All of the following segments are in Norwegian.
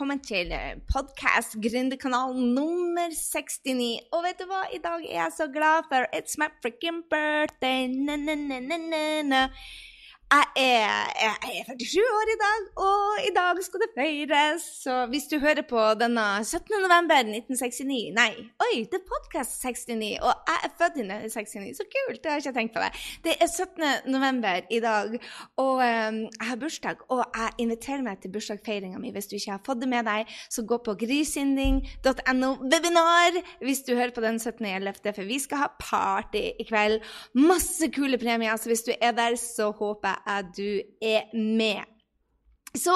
Velkommen til podkast Gründerkanal nummer 69. Og vet du hva, i dag er jeg så glad for It's my freaking birthday. Na, na, na. Jeg er, jeg er 47 år i dag, og i dag skal det feires. Så hvis du hører på denne 17. november 1969 Nei, oi, det er podkast 69, og jeg er født i 1969. Så kult! Det har jeg ikke tenkt på det. Det er 17. november i dag, og um, jeg har bursdag. Og jeg inviterer meg til bursdagsfeiringa mi. Hvis du ikke har fått det med deg, så gå på grysynding.no webinar hvis du hører på den 17.11., for vi skal ha party i kveld. Masse kule premier, så hvis du er der, så håper jeg at du er med. Så,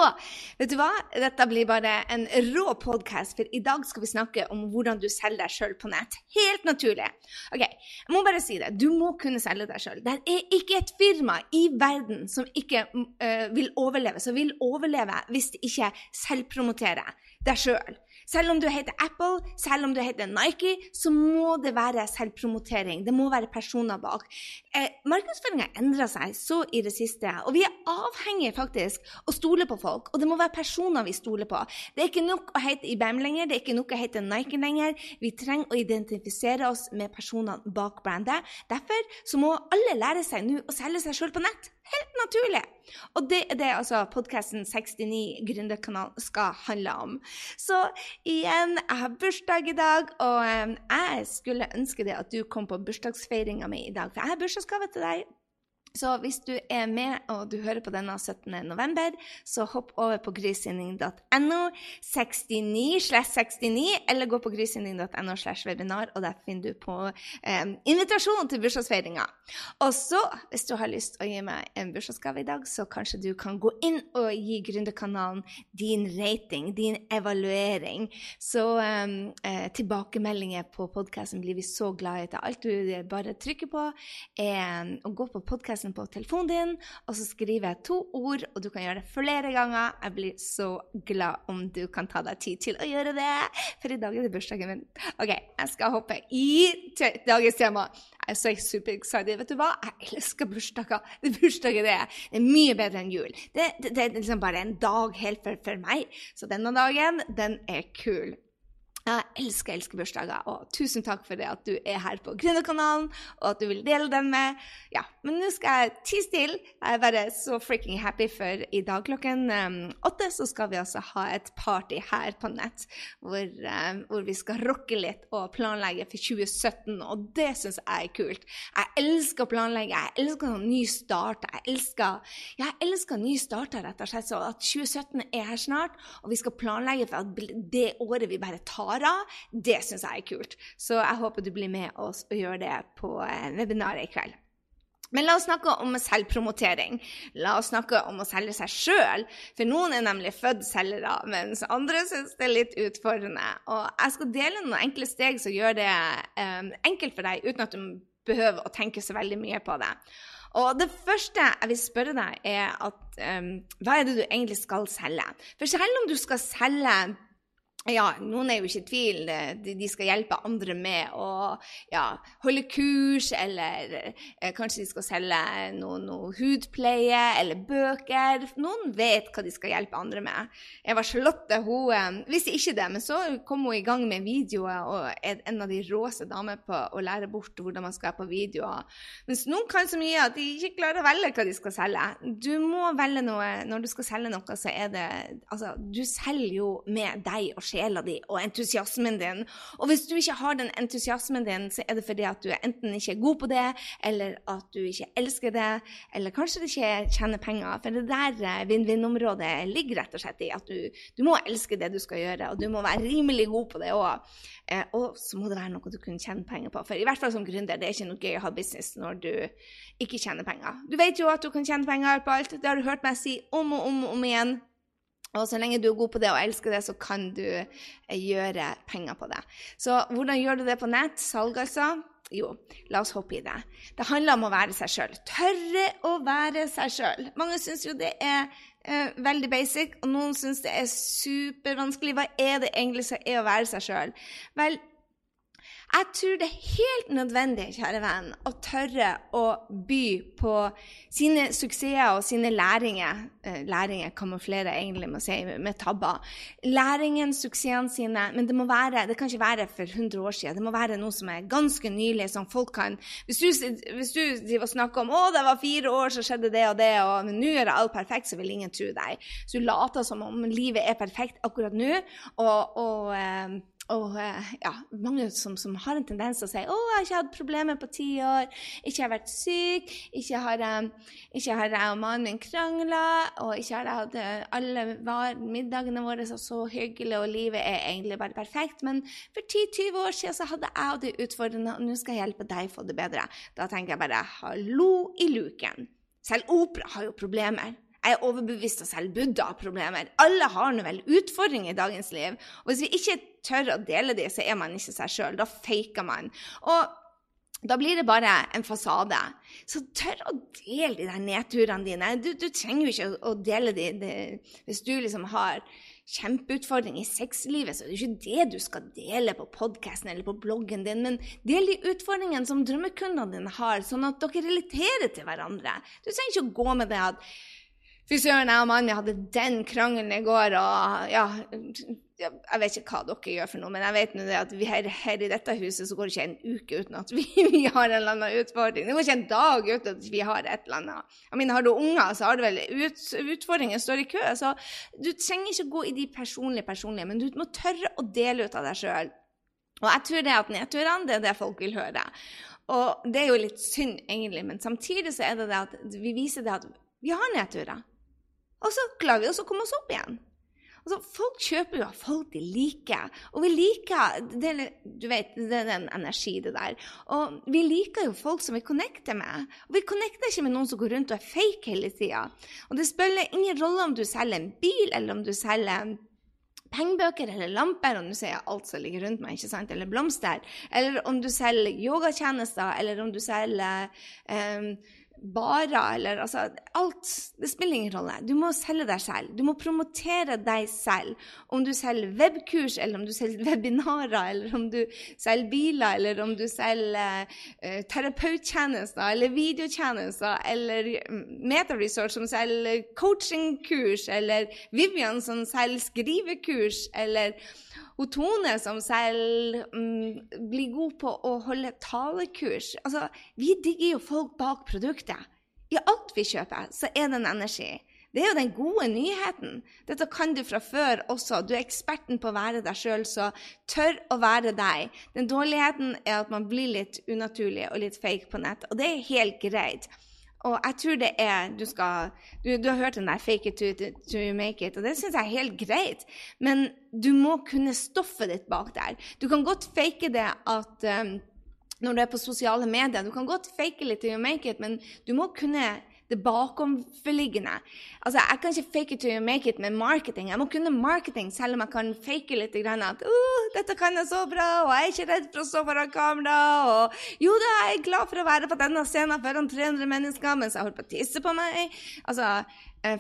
vet du hva? Dette blir bare en rå podkast, for i dag skal vi snakke om hvordan du selger deg sjøl på nett. Helt naturlig. Ok, Jeg må bare si det. Du må kunne selge deg sjøl. Det er ikke et firma i verden som ikke uh, vil overleve, som vil overleve hvis det ikke selvpromoterer deg sjøl. Selv om du heter Apple, selv om du heter Nike, så må det være selvpromotering. Det må være personer bak. Eh, Markedsføringa endrer seg så i det siste, og vi er avhengig faktisk å stole på folk. Og det må være personer vi stoler på. Det er ikke nok å hete IBM lenger, det er ikke nok å hete Nike lenger. Vi trenger å identifisere oss med personene bak brandet. Derfor så må alle lære seg nå å selge seg sjøl på nett. Helt naturlig. Og det er det altså podkasten 69 Gründerkanal skal handle om. Så igjen, jeg har bursdag i dag, og jeg skulle ønske det at du kom på bursdagsfeiringa mi i dag. For jeg har bursdagsgave til deg. Så hvis du er med og du hører på denne 17. november, så hopp over på grysynding.no 69 slash 69, eller gå på grysynding.no slash webinar, og der finner du på eh, invitasjon til bursdagsfeiringa. Og så, hvis du har lyst å gi meg en bursdagsgave i dag, så kanskje du kan gå inn og gi Gründerkanalen din rating, din evaluering. Så eh, tilbakemeldinger på podkasten blir vi så glad i. Alt du bare trykker på, er å gå på podkasten på telefonen din, og så skriver jeg to ord, og du kan gjøre det flere ganger. Jeg blir så glad om du kan ta deg tid til å gjøre det, for i dag er det bursdagen min. OK, jeg skal hoppe i dagens tema. Jeg er så super excited. Vet du hva? Jeg elsker bursdager. Det bursdagen det er. Det er mye bedre enn jul. Det, det, det er liksom bare en dag helt for, for meg. Så denne dagen, den er kul. Jeg elsker elsker bursdager, og tusen takk for det at du er her på Gründerkanalen, og at du vil dele den med Ja, men nå skal jeg tie stille. Jeg er bare så freaking happy, for i dag klokken um, åtte så skal vi altså ha et party her på nett, hvor, um, hvor vi skal rocke litt og planlegge for 2017, og det syns jeg er kult. Jeg elsker å planlegge, jeg elsker ny start, jeg elsker jeg elsker ny starter, rett og slett, så at 2017 er her snart, og vi skal planlegge for at det året vi bare tar av, det syns jeg er kult. Så jeg håper du blir med oss og gjør det på webinaret i kveld. Men la oss snakke om selvpromotering. La oss snakke om å selge seg sjøl. For noen er nemlig født selgere, mens andre syns det er litt utfordrende. Og jeg skal dele noen enkle steg som gjør det um, enkelt for deg, uten at du behøver å tenke så veldig mye på det. Og det første jeg vil spørre deg, er at um, hva er det du egentlig skal selge? For selv om du skal selge ja, noen er jo ikke i tvil. De, de skal hjelpe andre med å ja, holde kurs, eller eh, kanskje de skal selge noe, noe, hudpleie eller bøker. Noen vet hva de skal hjelpe andre med. Jeg var Charlotte hun eh, visste ikke det, men så kom hun i gang med videoer og er en av de råeste damer på å lære bort hvordan man skal være på videoer. Mens noen kan så mye at de ikke klarer å velge hva de skal selge. Du må velge noe når du skal selge noe, så er det Altså, du selger jo med deg og sjela di og entusiasmen din. Og hvis du ikke har den entusiasmen din, så er det fordi at du enten ikke er god på det, eller at du ikke elsker det, eller kanskje du ikke tjener penger. For det der eh, vinn-vinn-området ligger rett og slett i at du, du, må elske det du skal gjøre, og du må være rimelig god på det òg. Eh, og så må det være noe du kan tjene penger på. For i hvert fall som gründer, det er ikke noe gøy å ha business når du ikke tjener penger. Du vet jo at du kan tjene penger på alt. Det har du hørt meg si om og om og om igjen. Og så lenge du er god på det og elsker det, så kan du eh, gjøre penger på det. Så hvordan gjør du det på nett? Salg, altså? Jo, la oss hoppe i det. Det handler om å være seg sjøl. Tørre å være seg sjøl. Mange syns jo det er eh, veldig basic, og noen syns det er supervanskelig. Hva er det egentlig som er å være seg sjøl? Vel, jeg tror det er helt nødvendig kjære venn, å tørre å by på sine suksesser og sine læringer. Eh, læringer kamuflerer egentlig med si med tabber. Læringen, suksessene sine. Men det være, det kan ikke være for 100 år siden. Det må være noe som er ganske nylig, som folk kan Hvis du, hvis du snakker om å, det var fire år, så skjedde det og det, og nå er det alt perfekt, så vil ingen tro deg. Så du later som om livet er perfekt akkurat nå. og, og eh, og eh, ja, mange som, som, har en tendens til å si 'Å, jeg har ikke hatt problemer på ti år. Ikke har vært syk. Ikke har, um, ikke har jeg og mannen min krangla. Og ikke har jeg hatt eh, alle var, middagene våre så, så hyggelige, og livet er egentlig bare perfekt. Men for 10-20 år siden så hadde jeg det utfordrende, og nå skal jeg hjelpe deg å få det bedre. Da tenker jeg bare 'hallo i luken'. Selv opera har jo problemer. Jeg er overbevist og selv Buddha har problemer. Alle har nå vel utfordringer i dagens liv. Og hvis vi ikke tør å dele dem, så er man ikke seg sjøl. Da faker man. Og da blir det bare en fasade. Så tør å dele de der nedturene dine. Du, du trenger jo ikke å, dele de, de, Hvis du liksom har kjempeutfordring i sexlivet, så er det ikke det du skal dele på podkasten eller på bloggen din, men del de utfordringene som drømmekundene dine har, sånn at dere relaterer til hverandre. Du trenger ikke å gå med det at Fy søren, jeg og mannen min hadde den krangelen i går, og ja Jeg vet ikke hva dere gjør for noe, men jeg vet nå det at her, her, i dette huset så går det ikke en uke uten at vi, vi, har en eller annen utfordring. Det går ikke en dag uten at vi har et eller annet. Jeg mener, Har du unger, så har du vel ut, utfordringer står i kø. Så du trenger ikke gå i de personlige, personlige, men du må tørre å dele ut av deg sjøl. Og jeg tror det at nedturene, det er det folk vil høre. Og det er jo litt synd, egentlig, men samtidig så er det det at vi viser det at vi har nedturer. Og så klarer vi oss å komme oss opp igjen. Altså, folk kjøper jo av folk de liker. Og vi liker det, Du vet, det er en energi, det der. Og vi liker jo folk som vi connecter med. Og vi connecter ikke med noen som går rundt og er fake hele tida. Og det spiller ingen rolle om du selger en bil, eller om du selger pengebøker eller lamper, om du sier alt som ligger rundt meg, ikke sant? eller blomster, eller om du selger yogatjenester, eller om du selger um, barer eller altså Alt. Det spiller ingen rolle. Du må selge deg selv. Du må promotere deg selv. Om du selger webkurs, eller om du selger webinarer, eller om du selger biler, eller om du selger uh, terapeuttjenester eller videotjenester, eller mm, MetaResearch som selger coachingkurs, eller Vivian som selger skrivekurs, eller og Tone, som selv mm, blir god på å holde talekurs altså, Vi digger jo folk bak produktet. I alt vi kjøper, så er det en energi. Det er jo den gode nyheten. Dette kan du fra før også. Du er eksperten på å være deg sjøl, så tør å være deg. Den dårligheten er at man blir litt unaturlig og litt fake på nett, og det er helt greit. Og jeg tror det er Du, skal, du, du har hørt den der 'fake it to, to make it', og det syns jeg er helt greit. Men du må kunne stoffet ditt bak der. Du kan godt fake det at um, når du er på sosiale medier, du kan godt fake litt to make it, men du må kunne det bakomforliggende. Altså, Jeg kan ikke fake it to make it med marketing. Jeg må kunne marketing, selv om jeg kan fake litt grann at uh, 'Dette kan jeg så bra, og jeg er ikke redd for å stå foran kamera.' Og 'Jo da, jeg er glad for å være på denne scenen foran 300 mennesker mens jeg holder på å tisse på meg.' Altså,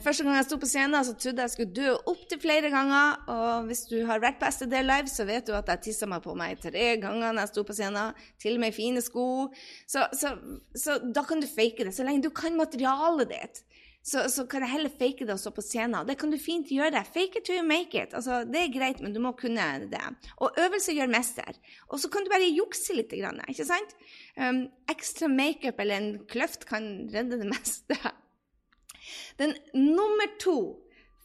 første gang jeg sto på scenen, så trodde jeg skulle dø opptil flere ganger. Og hvis du har vært på STD Live, så vet du at jeg tissa meg på meg tre ganger når jeg sto på scenen. Til og med i fine sko. Så, så, så, da kan du fake det. Så lenge du kan materialet ditt, så, så kan jeg heller fake det og stå på scenen. Det kan du fint gjøre. Fake it to you make it. Altså, det er greit, men du må kunne det. Og øvelse gjør mester. Og så kan du bare jukse litt, ikke sant? Um, ekstra makeup eller en kløft kan redde det meste. Den nummer to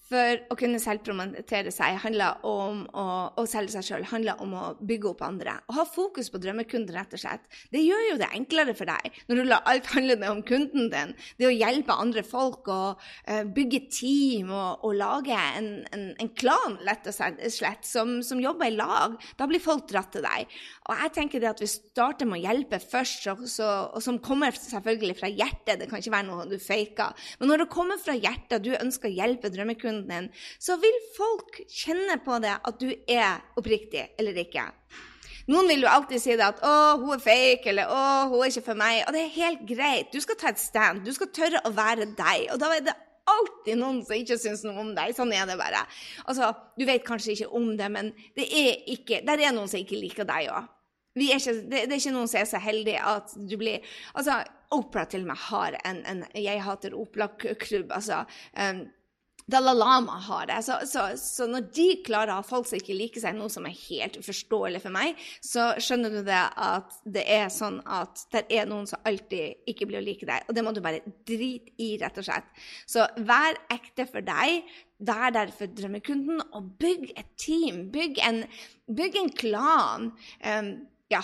For å kunne selvpromotere seg handler om å, å selge seg sjøl, handler om å bygge opp andre. Å ha fokus på drømmekunden, rett og slett. Det gjør jo det enklere for deg når du lar alt handle om kunden din. Det å hjelpe andre folk og uh, bygge team og, og lage en, en, en, klan, lett og slett, som, som, jobber i lag. Da blir folk dratt til deg. Og jeg tenker det at vi starter med å hjelpe først, og, så, og som kommer selvfølgelig fra hjertet, det kan ikke være noe du faker. Men når det kommer fra hjertet, du ønsker å hjelpe drømmekunden kunden din, så vil folk kjenne på det at du er oppriktig eller ikke. Noen vil jo alltid si det at 'å, hun er fake', eller 'å, hun er ikke for meg'. Og det er helt greit. Du skal ta et stand. Du skal tørre å være deg. Og da er det alltid noen som ikke syns noe om deg. Sånn er det bare. Altså, Du vet kanskje ikke om det, men det er ikke, der er noen som ikke liker deg òg. Det, det, er ikke noen som er så heldig at du blir Altså, Opera til og med har en, en Jeg hater opera-klubb. altså, um, Dalai Lama har det. Så, så, så, når de klarer å ha folk som ikke liker seg, noe som er helt uforståelig for meg, så skjønner du det at det er sånn at det er noen som alltid ikke blir å like deg. Og det må du bare drite i, rett og slett. Så vær ekte for deg. Vær der for drømmekunden, og bygg et team. Bygg en, bygg en klan. Um, ja,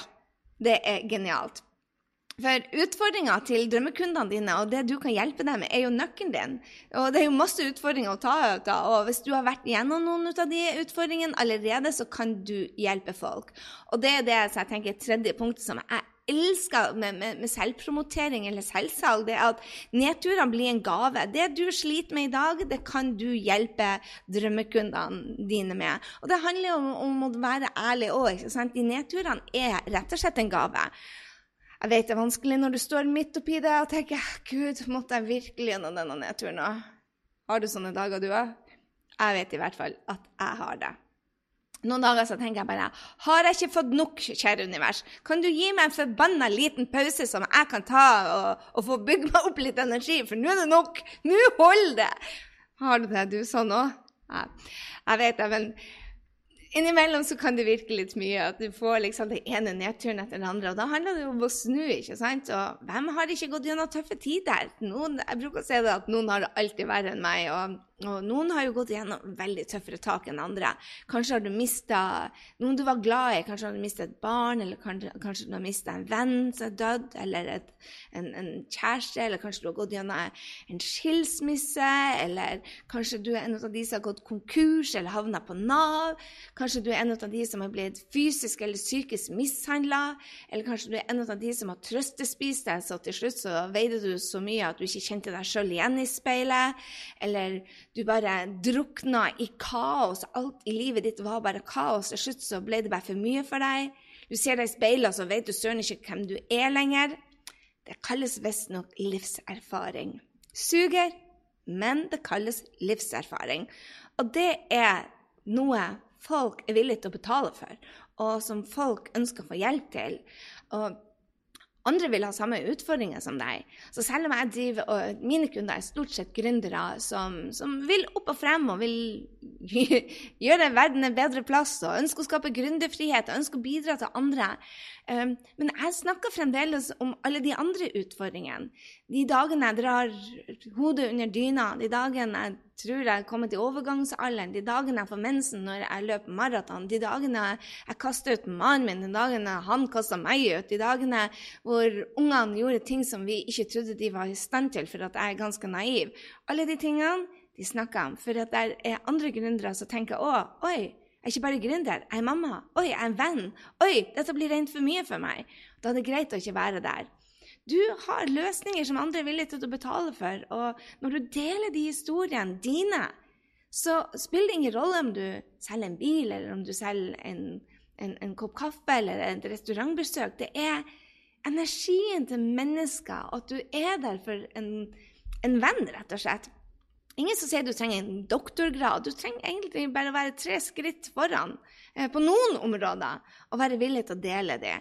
det er genialt. For utfordringa til drømmekundene dine og det du kan hjelpe dem med, er jo nøkkelen din. Og det er jo masse utfordringer å ta ut av. Og hvis du har vært gjennom noen av de utfordringene allerede, så kan du hjelpe folk. Og det er det jeg tenker tredje punktet som jeg elsker med, med, med, selvpromotering eller selvsalg, det er at nedturene blir en gave. Det du sliter med i dag, det kan du hjelpe drømmekundene dine med. Og det handler om, om å være ærlig òg. De nedturene er rett og slett en gave. Jeg vet det er vanskelig når du står midt oppi det og tenker Gud, måtte jeg virkelig gjennom denne nedturen nå? Har du sånne dager, du òg? Jeg vet i hvert fall at jeg har det. Noen dager så tenker jeg bare Har jeg ikke fått nok, kjære univers? Kan du gi meg en forbanna liten pause som jeg kan ta og, og få bygge meg opp litt energi? For nå er det nok! Nå holder det! Har du det, du, sånn òg? Jeg vet det, men innimellom så kan det virke litt mye at du får liksom det ene nedturen etter den andre. Og da handler det jo om å snu, ikke sant? Og hvem har ikke gått gjennom tøffe tider? Noen, jeg bruker å si det at noen har det alltid verre enn meg. og og noen har jo gått gjennom veldig tøffere tak enn andre. Kanskje har du mista noen du var glad i. Kanskje har du mista et barn, eller kanskje, kanskje du har mista en venn som er dødd, eller et, en, en, kjæreste, eller kanskje du har gått gjennom en skilsmisse, eller kanskje du er en av de som har gått konkurs eller havna på Nav. Kanskje du er en av de som har blitt fysisk eller psykisk mishandla, eller kanskje du er en av de som har trøstespist deg, så til slutt så veide du så mye at du ikke kjente deg sjøl igjen i speilet, eller du bare drukna i kaos. Alt i livet ditt var bare kaos. Til slutt så ble det bare for mye for deg. Du ser deg i speilet, så vet du søren ikke hvem du er lenger. Det kalles visstnok livserfaring. Suger, men det kalles livserfaring. Og det er noe folk er villige til å betale for, og som folk ønsker å få hjelp til. Og andre vil ha samme utfordringer som deg. Så selv om jeg driver, og mine kunder er stort sett gründere som, som, vil opp og frem og vil gjøre verden en bedre plass og ønsker å skape gründerfrihet og ønsker å bidra til andre. Um, men jeg snakker fremdeles om alle de andre utfordringene. De dagene jeg drar hodet under dyna, de dagene jeg tror jeg er kommet til overgangsalderen, de dagene jeg får mensen når jeg løper maraton, de dagene jeg kaster ut mannen min, de dagene han kasta meg ut, de dagene hvor ungene gjorde ting som vi ikke trodde de var i stand til for at jeg er ganske naiv. Alle de tingene de snakker om. For at det er andre gründere som tenker å, oi, jeg er ikke bare gründer, jeg er mamma. Oi, jeg er en venn. Oi, dette blir rent for mye for meg. Da er det greit å ikke være der. Du har løsninger som andre er villige til å betale for, og når du deler de historiene dine, så spiller det ingen rolle om du selger en bil, eller om du selger en, en, en kopp kaffe eller et restaurantbesøk. Det er energien til mennesker, at du er der for en, en venn, rett og slett. Ingen som sier du trenger en doktorgrad. Du trenger egentlig bare å være tre skritt foran eh, på noen områder og være villig til å dele det.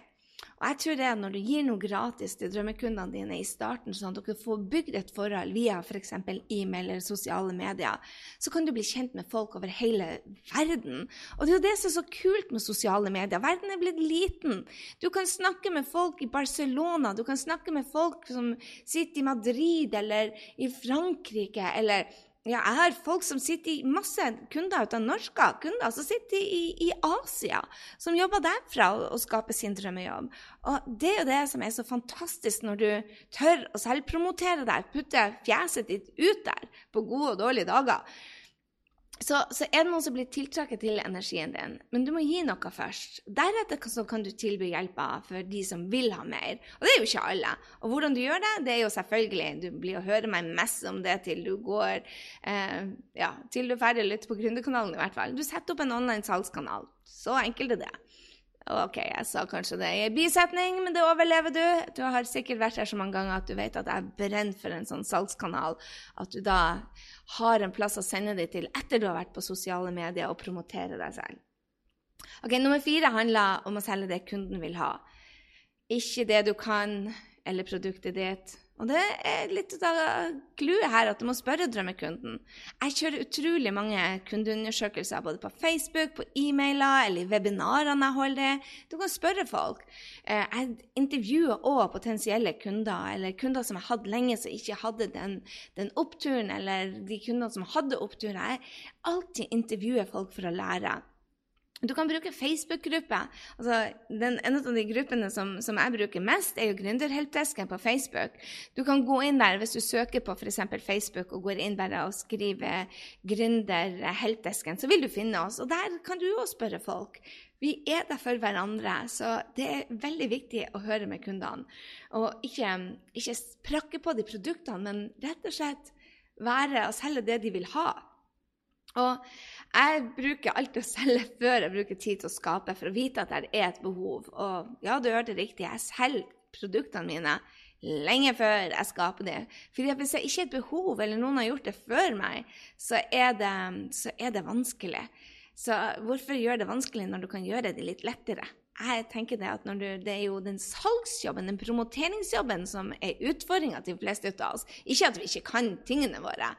Jeg tror det at Når du gir noe gratis til drømmekundene dine i starten, sånn at dere får bygd et forhold via f.eks. For e-mail eller sosiale medier, så kan du bli kjent med folk over hele verden. Og det er jo det som er så kult med sosiale medier. Verden er blitt liten. Du kan snakke med folk i Barcelona, du kan snakke med folk som sitter i Madrid eller i Frankrike eller ja, jeg har folk som sitter i masse kunder uten norske kunder som sitter i, i Asia, som jobber derfra og, og skaper sin drømmejobb. Og det er jo det som er så fantastisk når du tør å selvpromotere deg, putte fjeset ditt ut der på gode og dårlige dager. Så, så, er det noen som blir tiltrukket til energien din, men du må gi noe først. Deretter kan du tilby hjelpa for de som vil ha mer. Og det er jo ikke alle. Og hvordan du gjør det, det er jo selvfølgelig Du blir å høre meg mest om det til du går eh, Ja, til du er ferdig å lytte på Gründerkanalen, i hvert fall. Du setter opp en online salgskanal. Så enkelt er det. OK, jeg sa kanskje det i en bisetning, men det overlever du. Du har sikkert vært her så mange ganger at du vet at jeg brenner for en sånn salgskanal. At du da har en plass å sende det til etter du har vært på sosiale medier og promotere deg selv. Ok, Nummer fire handler om å selge det kunden vil ha. Ikke det du kan, eller produktet ditt og det er litt av clouet her at du må spørre drømmekunden. Jeg kjører utrolig mange kundeundersøkelser både på Facebook, på e-mailer eller i webinarene jeg holder. Du kan spørre folk. Eh, jeg intervjuer òg potensielle kunder, eller kunder som jeg hadde lenge som ikke hadde den, den oppturen, eller de kundene som hadde oppturen. Jeg alltid intervjuer folk for å lære. Du kan bruke Facebook-gruppe. Altså, en av de gruppene som, som, jeg bruker mest, er jo Gründerhelpdesken på Facebook. Du kan gå inn der hvis du søker på f.eks. Facebook og går inn bare og skriver 'Gründerhelpdesken', så vil du finne oss. Og der kan du òg spørre folk. Vi er der for hverandre, så det er veldig viktig å høre med kundene. Og ikke, ikke prakke på de produktene, men rett og slett være og selge det de vil ha. Og jeg bruker alltid å selge før jeg bruker tid til å skape, for å vite at det er et behov. Og ja, du hørte riktig, jeg selger produktene mine lenge før jeg skaper det. For hvis jeg ikke har et behov, eller noen har gjort det før meg, så er det, så er det vanskelig. Så hvorfor gjøre det vanskelig når du kan gjøre det litt lettere? jeg tenker det at du, det er jo den salgsjobben, den promoteringsjobben, som er utfordringa til de fleste av oss. Ikke at vi ikke kan tingene våre.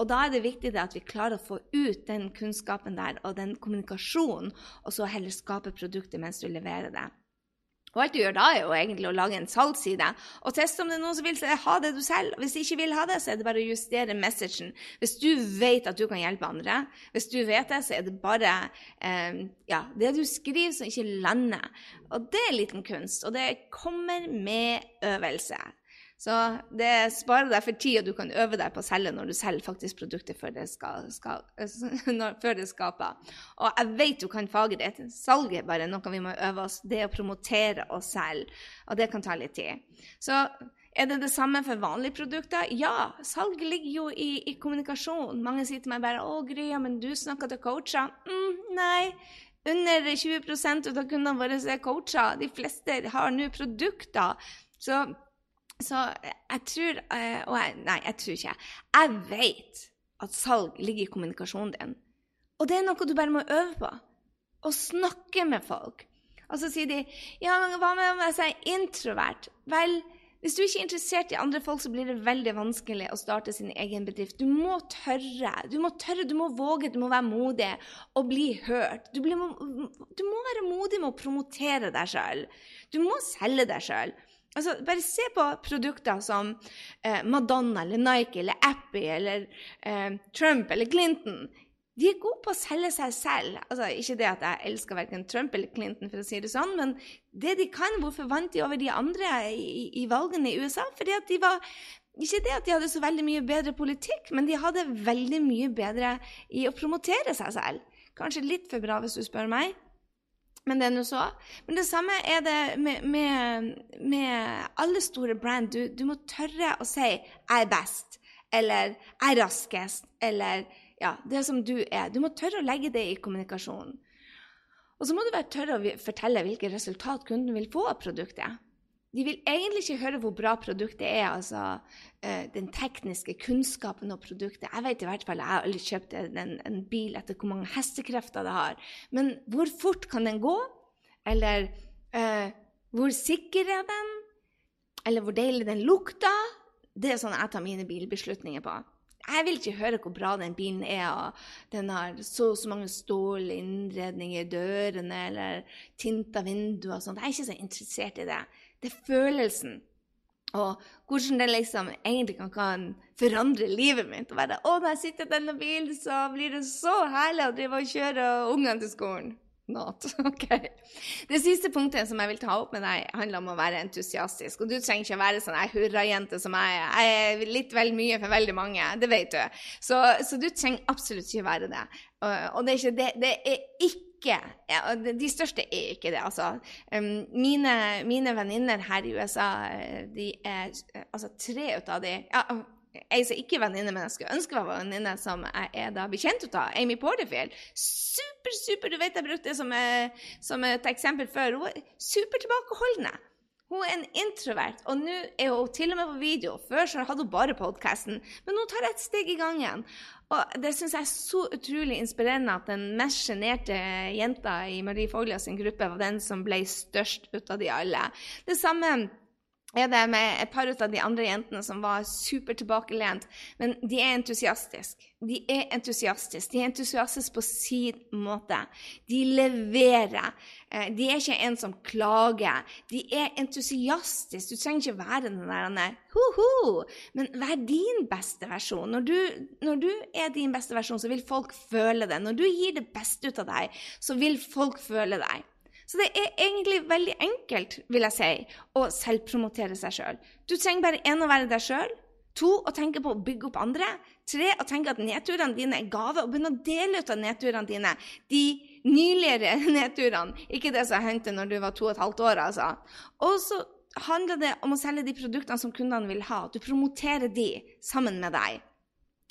Og da er det viktig at vi klarer å få ut den kunnskapen der og den kommunikasjonen, og så heller skape produktet mens du leverer det. Og alt du gjør da, er jo egentlig å lage en salgsside og teste om det er noen som vil ha det du selv. Hvis de ikke vil ha det, så er det bare å justere messagen. Hvis du vet at du kan hjelpe andre, hvis du vet det, så er det bare eh, ja, det du skriver som ikke lander. Og det er en liten kunst, og det kommer med øvelse. Så det sparer deg for tid, og du kan øve deg på å selge når du selger faktisk produktet før det, skal, skal, før det skaper. Og jeg vet du kan faget ditt. Salg er bare noe vi må øve oss. Det å promotere og selge. Og det kan ta litt tid. Så er det det samme for vanlige produkter? Ja, salg ligger jo i, i kommunikasjon. Mange sier til meg bare 'Å, Grya, men du snakker til coacher.' Mm, nei. Under 20% av kundene våre er coacher. De fleste har nå produkter. Så så jeg tror eh, Og jeg, nei, jeg tror ikke. Jeg vet at salg ligger i kommunikasjonen din. Og det er noe du bare må øve på. Å snakke med folk. Og så sier de ja, men hva med om jeg sier introvert? Vel, hvis du ikke er interessert i andre folk, så blir det veldig vanskelig å starte sin egen bedrift. Du må tørre, du må tørre, du må våge, du må være modig og bli hørt. Du, blir, du må være modig med å promotere deg sjøl. Du må selge deg sjøl. Altså, bare se på produkter som eh, Madonna eller Nike eller Appy eller eh, Trump eller Clinton. De er gode på å selge seg selv. Altså, ikke det at jeg elsker verken Trump eller Clinton, for å si det sånn, men det de kan, hvorfor vant de over de andre i, i valgene i USA? Fordi at de var ikke det at de hadde så veldig mye bedre politikk, men de hadde veldig mye bedre i å promotere seg selv. Kanskje litt for bra, hvis du spør meg. Men det er nå så. Men det samme er det med, med, med alle store brand. Du, du, må tørre å si 'jeg er best', eller 'jeg er raskest', eller ja, det som du er. Du må tørre å legge det i kommunikasjonen. Og så må du være tørre å fortelle hvilket resultat kunden vil få av produktet. De vil egentlig ikke høre hvor bra produktet er, altså uh, den tekniske kunnskapen og produktet. Jeg vet i hvert fall, jeg har aldri kjøpt en, en, bil etter hvor mange hestekrefter det har. Men hvor fort kan den gå? Eller uh, hvor sikker er den? Eller hvor deilig den lukter? Det er sånn jeg tar mine bilbeslutninger på. Jeg vil ikke høre hvor bra den bilen er, og den har så og så mange stålinnredninger i dørene, eller tinta vinduer og sånt. Jeg er ikke så interessert i det. Det er følelsen. Og hvordan det liksom egentlig kan, forandre livet mitt. Og være, å, når jeg sitter i denne bilen, så blir det så herlig å drive og kjøre ungene til skolen. Not. Ok. Det siste punktet som jeg vil ta opp med deg, handler om å være entusiastisk. Og du trenger ikke å være sånn hurrajente som jeg er. Jeg er litt vel mye for veldig mange, det vet du. Så, så du trenger absolutt ikke være det. Og det, er ikke, det, det er ikke ja, De største er ikke det, altså. Um, mine, mine venninner her i USA, de er altså tre ut av de ja, ei som ikke er venninne, men jeg skulle ønske jeg var venninne, som jeg er da bekjent av, Amy Porterfield. Super, super, Du vet jeg brukte det som, som, et eksempel før. Hun er super tilbakeholdende. Hun er en introvert, og nå er hun til og med på video. Før så hadde hun bare podkasten, men nå tar et steg i gangen. Og det syns jeg er så utrolig inspirerende at den mest sjenerte jenta i Marie Foglia sin gruppe var den som ble størst ut av de alle. Det samme er det med et par av de andre jentene som var super tilbakelent. Men de er entusiastiske. De er entusiastiske. De er entusiastiske på sin måte. De leverer. Eh, de er ikke en som klager. De er entusiastiske. Du trenger ikke være den der ho-ho, men vær din beste versjon. Når du, når du er din beste versjon, så vil folk føle det. Når du gir det beste ut av deg, så vil folk føle deg. Så det er egentlig veldig enkelt, vil jeg si, å selvpromotere seg sjøl. Du trenger bare én å være deg sjøl. To, å tenke på å bygge opp andre. Tre, å tenke at nedturene dine er gave, og begynne å dele ut av nedturene dine. De nyligere nedturene, ikke det som hendte når du var to og et halvt år, altså. Og så handler det om å selge de produktene som kundene vil ha. Du promoterer de sammen med deg.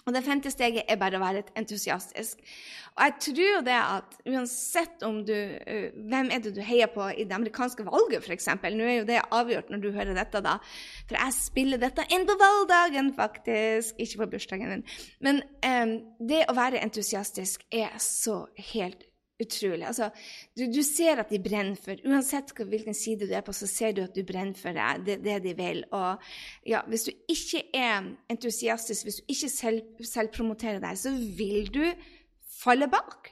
Og det femte steget er bare å være entusiastisk. Og jeg tror det at uansett om du uh, Hvem er det du heier på i det amerikanske valget, f.eks.? Nå er jo det avgjort når du hører dette, da. For jeg spiller dette inn på valgdagen, faktisk. Ikke på bursdagen min. Men um, det å være entusiastisk er så helt utrolig. Altså, du, du, ser at de brenner for Uansett hvilken side du er på, så ser du at du brenner for det, det, det de vil. Og ja, hvis du ikke er entusiastisk, hvis du ikke selv, selvpromoterer deg, så vil du falle bak.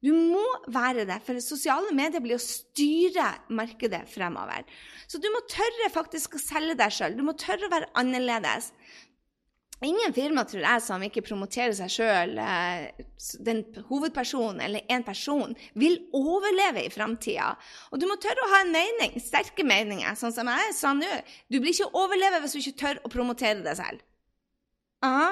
Du må være det, for sosiale medier blir å styre markedet fremover. Så du må tørre faktisk å selge deg sjøl. Du må tørre å være annerledes. Ingen firma, tror jeg, som ikke promoterer seg sjøl, eh, den hovedpersonen eller en person, vil overleve i framtida. Og du må tørre å ha en mening, sterke meninger, sånn som jeg sa nå. Du blir ikke overleve hvis du ikke tør å promotere deg selv. Aha.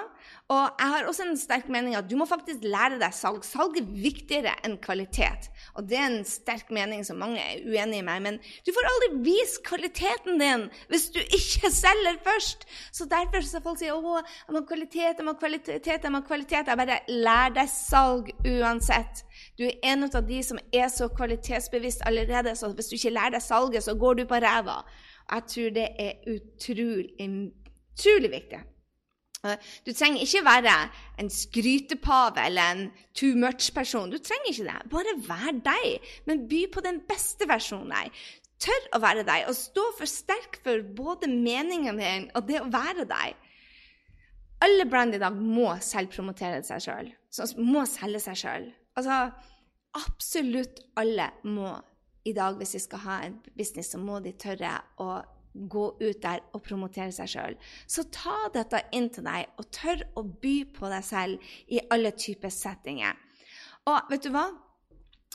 Og jeg har også en sterk mening at du må faktisk lære deg salg. Salg er viktigere enn kvalitet. Og det er en sterk mening som mange er uenig i meg. Men du får aldri vist kvaliteten din hvis du ikke selger først. Så derfor så folk sier å, jeg må kvalitet, jeg må kvalitet, jeg må kvalitet. Jeg bare lær deg salg uansett. Du er en av de som er så kvalitetsbevisst allerede, så hvis du ikke lærer deg salget, så går du på ræva. Jeg tror det er utrolig, utrolig viktig. Du trenger ikke være en skrytepave eller en too much-person. Du trenger ikke det. Bare vær deg, men by på den beste versjonen deg. Tør å være deg og stå for sterk for både meningen din og det å være deg. Alle brand i dag må selvpromotere seg sjøl. Må selge seg sjøl. Altså, absolutt alle må i dag, hvis de skal ha en business, så må de tørre å gå ut der og promotere seg sjøl. Så ta dette inn til deg, og tør å by på deg selv i alle typer settinger. Og vet du hva?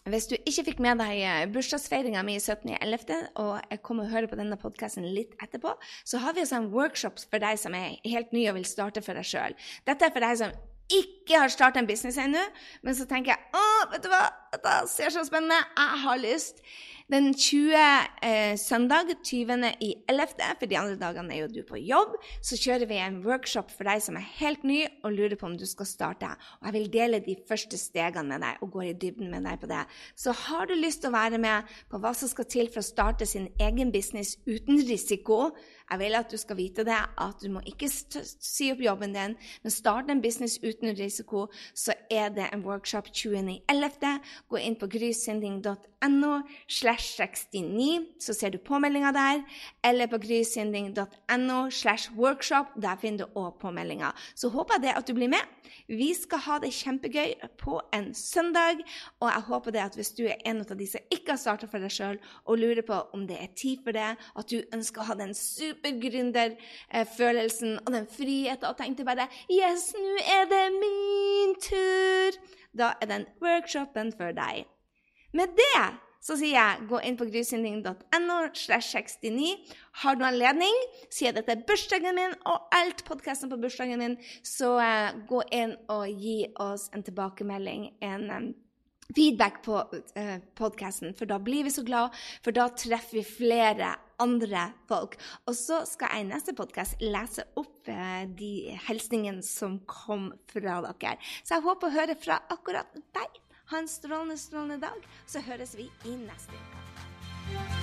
Hvis du ikke fikk med deg eh, bursdagsfeiringa mi 17.11., og jeg kommer og hører på denne podkasten litt etterpå, så har vi også en workshop for deg som er helt ny og vil starte for deg sjøl. Dette er for deg som ikke har starta en business ennå, men så tenker jeg å, vet du hva, dette ser så spennende, jeg har lyst. Den 20. Eh, søndag 20. i 11., for de andre dagene er jo du på jobb, så kjører vi en workshop for deg som er helt ny og lurer på om du skal starte. Og jeg vil dele de første stegene med deg og gå i dybden med deg på det. Så har du lyst til å være med på hva som skal til for å starte sin egen business uten risiko, jeg vil at du skal vite det, at du må ikke si opp jobben din, men starte en business uten risiko, så er det en workshop 29.11. Gå inn på grysynding.no slash 69, så ser du påmeldinga der. Eller på grysynding.no slash workshop. Der finner du òg påmeldinga. Så håper jeg det at du blir med. Vi skal ha det kjempegøy på en søndag. Og jeg håper det at hvis du er en av de som ikke har starta for deg sjøl, og lurer på om det er tid for det, at du ønsker å ha den supergründerfølelsen og den friheten og tenkte bare Yes, nå er det min tur! Da er den workshopen for deg. Med det så sier jeg gå inn på grysynding.no Har du anledning, sier dette er bursdagen min og alt podkasten på bursdagen min, så uh, gå inn og gi oss en tilbakemelding, en feedback på uh, podkasten, for da blir vi så glad, for da treffer vi flere andre folk. Og så skal jeg i neste podkast lese opp uh, de hilsningene som kom fra dere. Så jeg håper å høre fra akkurat deg. Ha en strålende, strålende dag, så høres vi i neste uke.